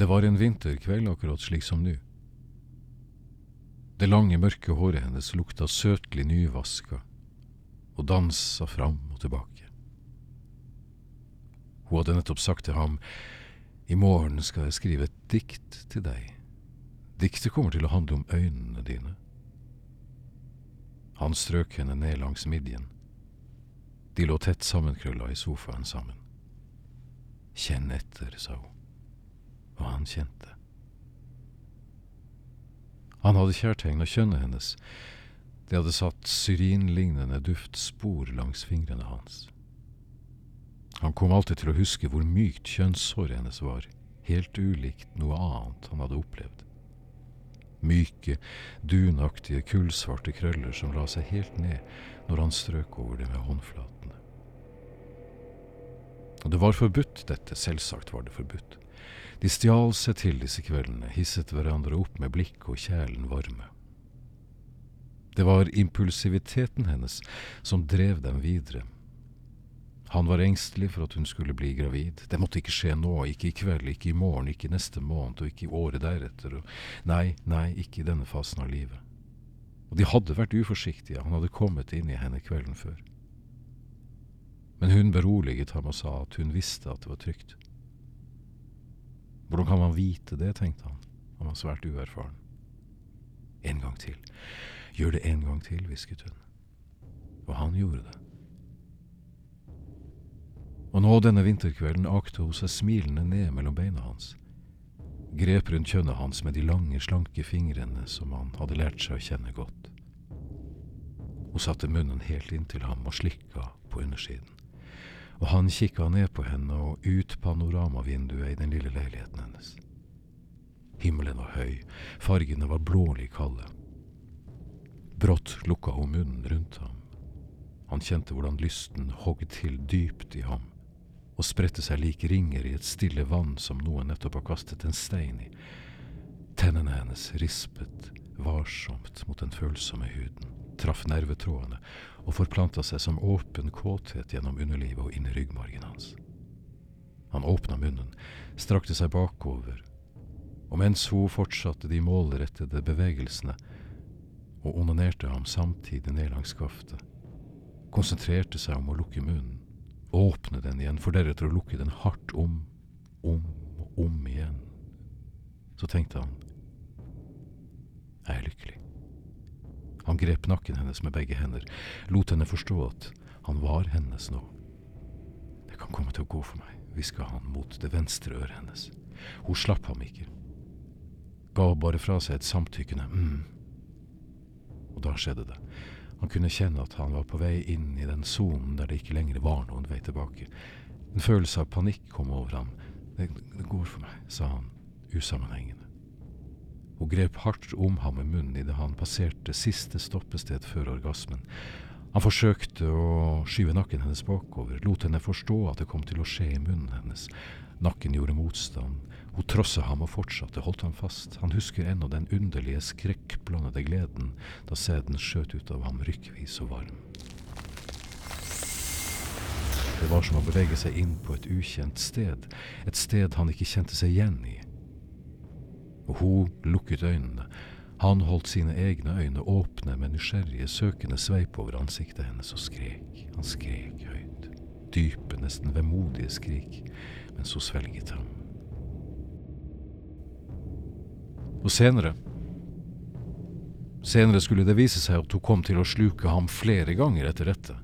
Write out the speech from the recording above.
Det var en vinterkveld akkurat slik som nå. Det lange, mørke håret hennes lukta søtlig nyvaska og dansa fram og tilbake. Hun hadde nettopp sagt til ham, i morgen skal jeg skrive et dikt til deg. Diktet kommer til å handle om øynene dine. Han strøk henne ned langs midjen. De lå tett sammenkrølla i sofaen sammen. Kjenn etter, sa hun. Og han kjente. Han hadde kjærtegna kjønnet hennes. Det hadde satt syrinlignende duftspor langs fingrene hans. Han kom alltid til å huske hvor mykt kjønnshåret hennes var, helt ulikt noe annet han hadde opplevd. Myke, dunaktige, kullsvarte krøller som la seg helt ned når han strøk over det med håndflatene. Og det var forbudt, dette, selvsagt var det forbudt. De stjal seg til disse kveldene, hisset hverandre opp med blikk og kjælen varme. Det var impulsiviteten hennes som drev dem videre. Han var engstelig for at hun skulle bli gravid. Det måtte ikke skje nå, ikke i kveld, ikke i morgen, ikke neste måned og ikke i året deretter. nei, nei, ikke i denne fasen av livet. Og de hadde vært uforsiktige, han hadde kommet inn i henne kvelden før. Men hun beroliget ham og sa at hun visste at det var trygt. Hvordan kan man vite det, tenkte han. Han var svært uerfaren. En gang til. Gjør det en gang til, hvisket hun. Og han gjorde det. Og nå denne vinterkvelden akte hun seg smilende ned mellom beina hans, grep rundt kjønnet hans med de lange, slanke fingrene som han hadde lært seg å kjenne godt. Hun satte munnen helt inntil ham og slikka på undersiden og han kikka ned på henne og ut panoramavinduet i den lille leiligheten hennes. Himmelen var høy, fargene var blålig kalde. Brått lukka hun munnen rundt ham. Han kjente hvordan lysten hogg til dypt i ham og spredte seg lik ringer i et stille vann som noen nettopp har kastet en stein i. Tennene hennes rispet varsomt mot den følsomme huden, traff nervetrådene og forplanta seg som åpen kåthet gjennom underlivet og inn i ryggmargen hans. Han åpna munnen, strakte seg bakover, og mens hun fortsatte de målrettede bevegelsene og onanerte ham samtidig ned langs skaftet, konsentrerte seg om å lukke munnen, åpne den igjen, for deretter å lukke den hardt om, om og om igjen. Så tenkte han, jeg er lykkelig. Han grep nakken hennes med begge hender, lot henne forstå at han var hennes nå. Det kan komme til å gå for meg, hviska han mot det venstre øret hennes. Hun slapp ham ikke, ga bare fra seg et samtykkende mm. Og da skjedde det. Han kunne kjenne at han var på vei inn i den sonen der det ikke lenger var noen vei tilbake. En følelse av panikk kom over ham. Det, det går for meg, sa han usammenhengende. Hun grep hardt om ham med munnen idet han passerte siste stoppested før orgasmen. Han forsøkte å skyve nakken hennes bakover, lot henne forstå at det kom til å skje i munnen hennes. Nakken gjorde motstand. Hun trosset ham og fortsatte, holdt ham fast. Han husker ennå den underlige, skrekkblandede gleden da sæden skjøt ut av ham rykkvis og varm. Det var som å bevege seg inn på et ukjent sted, et sted han ikke kjente seg igjen i hun lukket øynene. Han holdt sine egne øyne åpne med nysgjerrige, søkende sveip over ansiktet hennes og skrek. Han skrek høyt. Dype, nesten vemodige skrik mens hun svelget ham. Og senere Senere skulle det vise seg at hun kom til å sluke ham flere ganger etter dette.